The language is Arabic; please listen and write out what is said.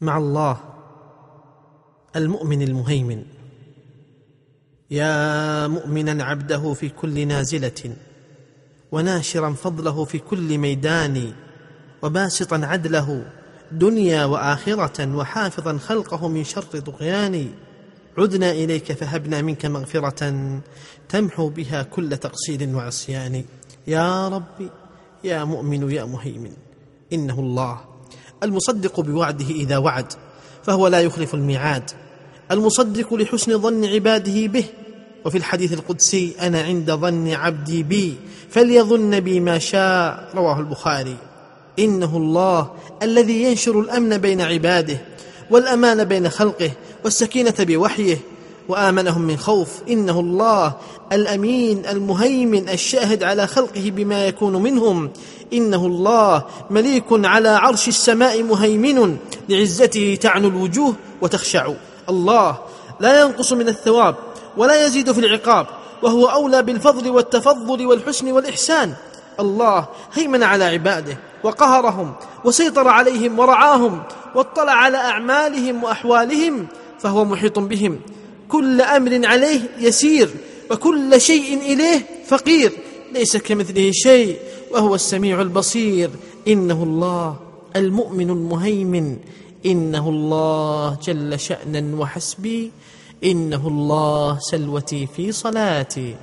مع الله المؤمن المهيمن. يا مؤمنا عبده في كل نازلة وناشرا فضله في كل ميدان وباسطا عدله دنيا وآخرة وحافظا خلقه من شر طغيان. عدنا إليك فهبنا منك مغفرة تمحو بها كل تقصير وعصيان. يا ربي يا مؤمن يا مهيمن إنه الله. المصدق بوعده إذا وعد فهو لا يخلف الميعاد. المصدق لحسن ظن عباده به. وفي الحديث القدسي أنا عند ظن عبدي بي فليظن بي ما شاء. رواه البخاري. إنه الله الذي ينشر الأمن بين عباده والأمان بين خلقه والسكينة بوحيه. وآمنهم من خوف. إنه الله الأمين المهيمن الشاهد على خلقه بما يكون منهم. إنه الله مليك على عرش السماء مهيمن لعزته تعنو الوجوه وتخشع. الله لا ينقص من الثواب ولا يزيد في العقاب وهو أولى بالفضل والتفضل والحسن والإحسان. الله هيمن على عباده وقهرهم وسيطر عليهم ورعاهم واطلع على أعمالهم وأحوالهم فهو محيط بهم. كل أمر عليه يسير وكل شيء إليه فقير. ليس كمثله شيء وهو السميع البصير. إنه الله المؤمن المهيمن. إنه الله جل شأنا وحسبي. إنه الله سلوتي في صلاتي.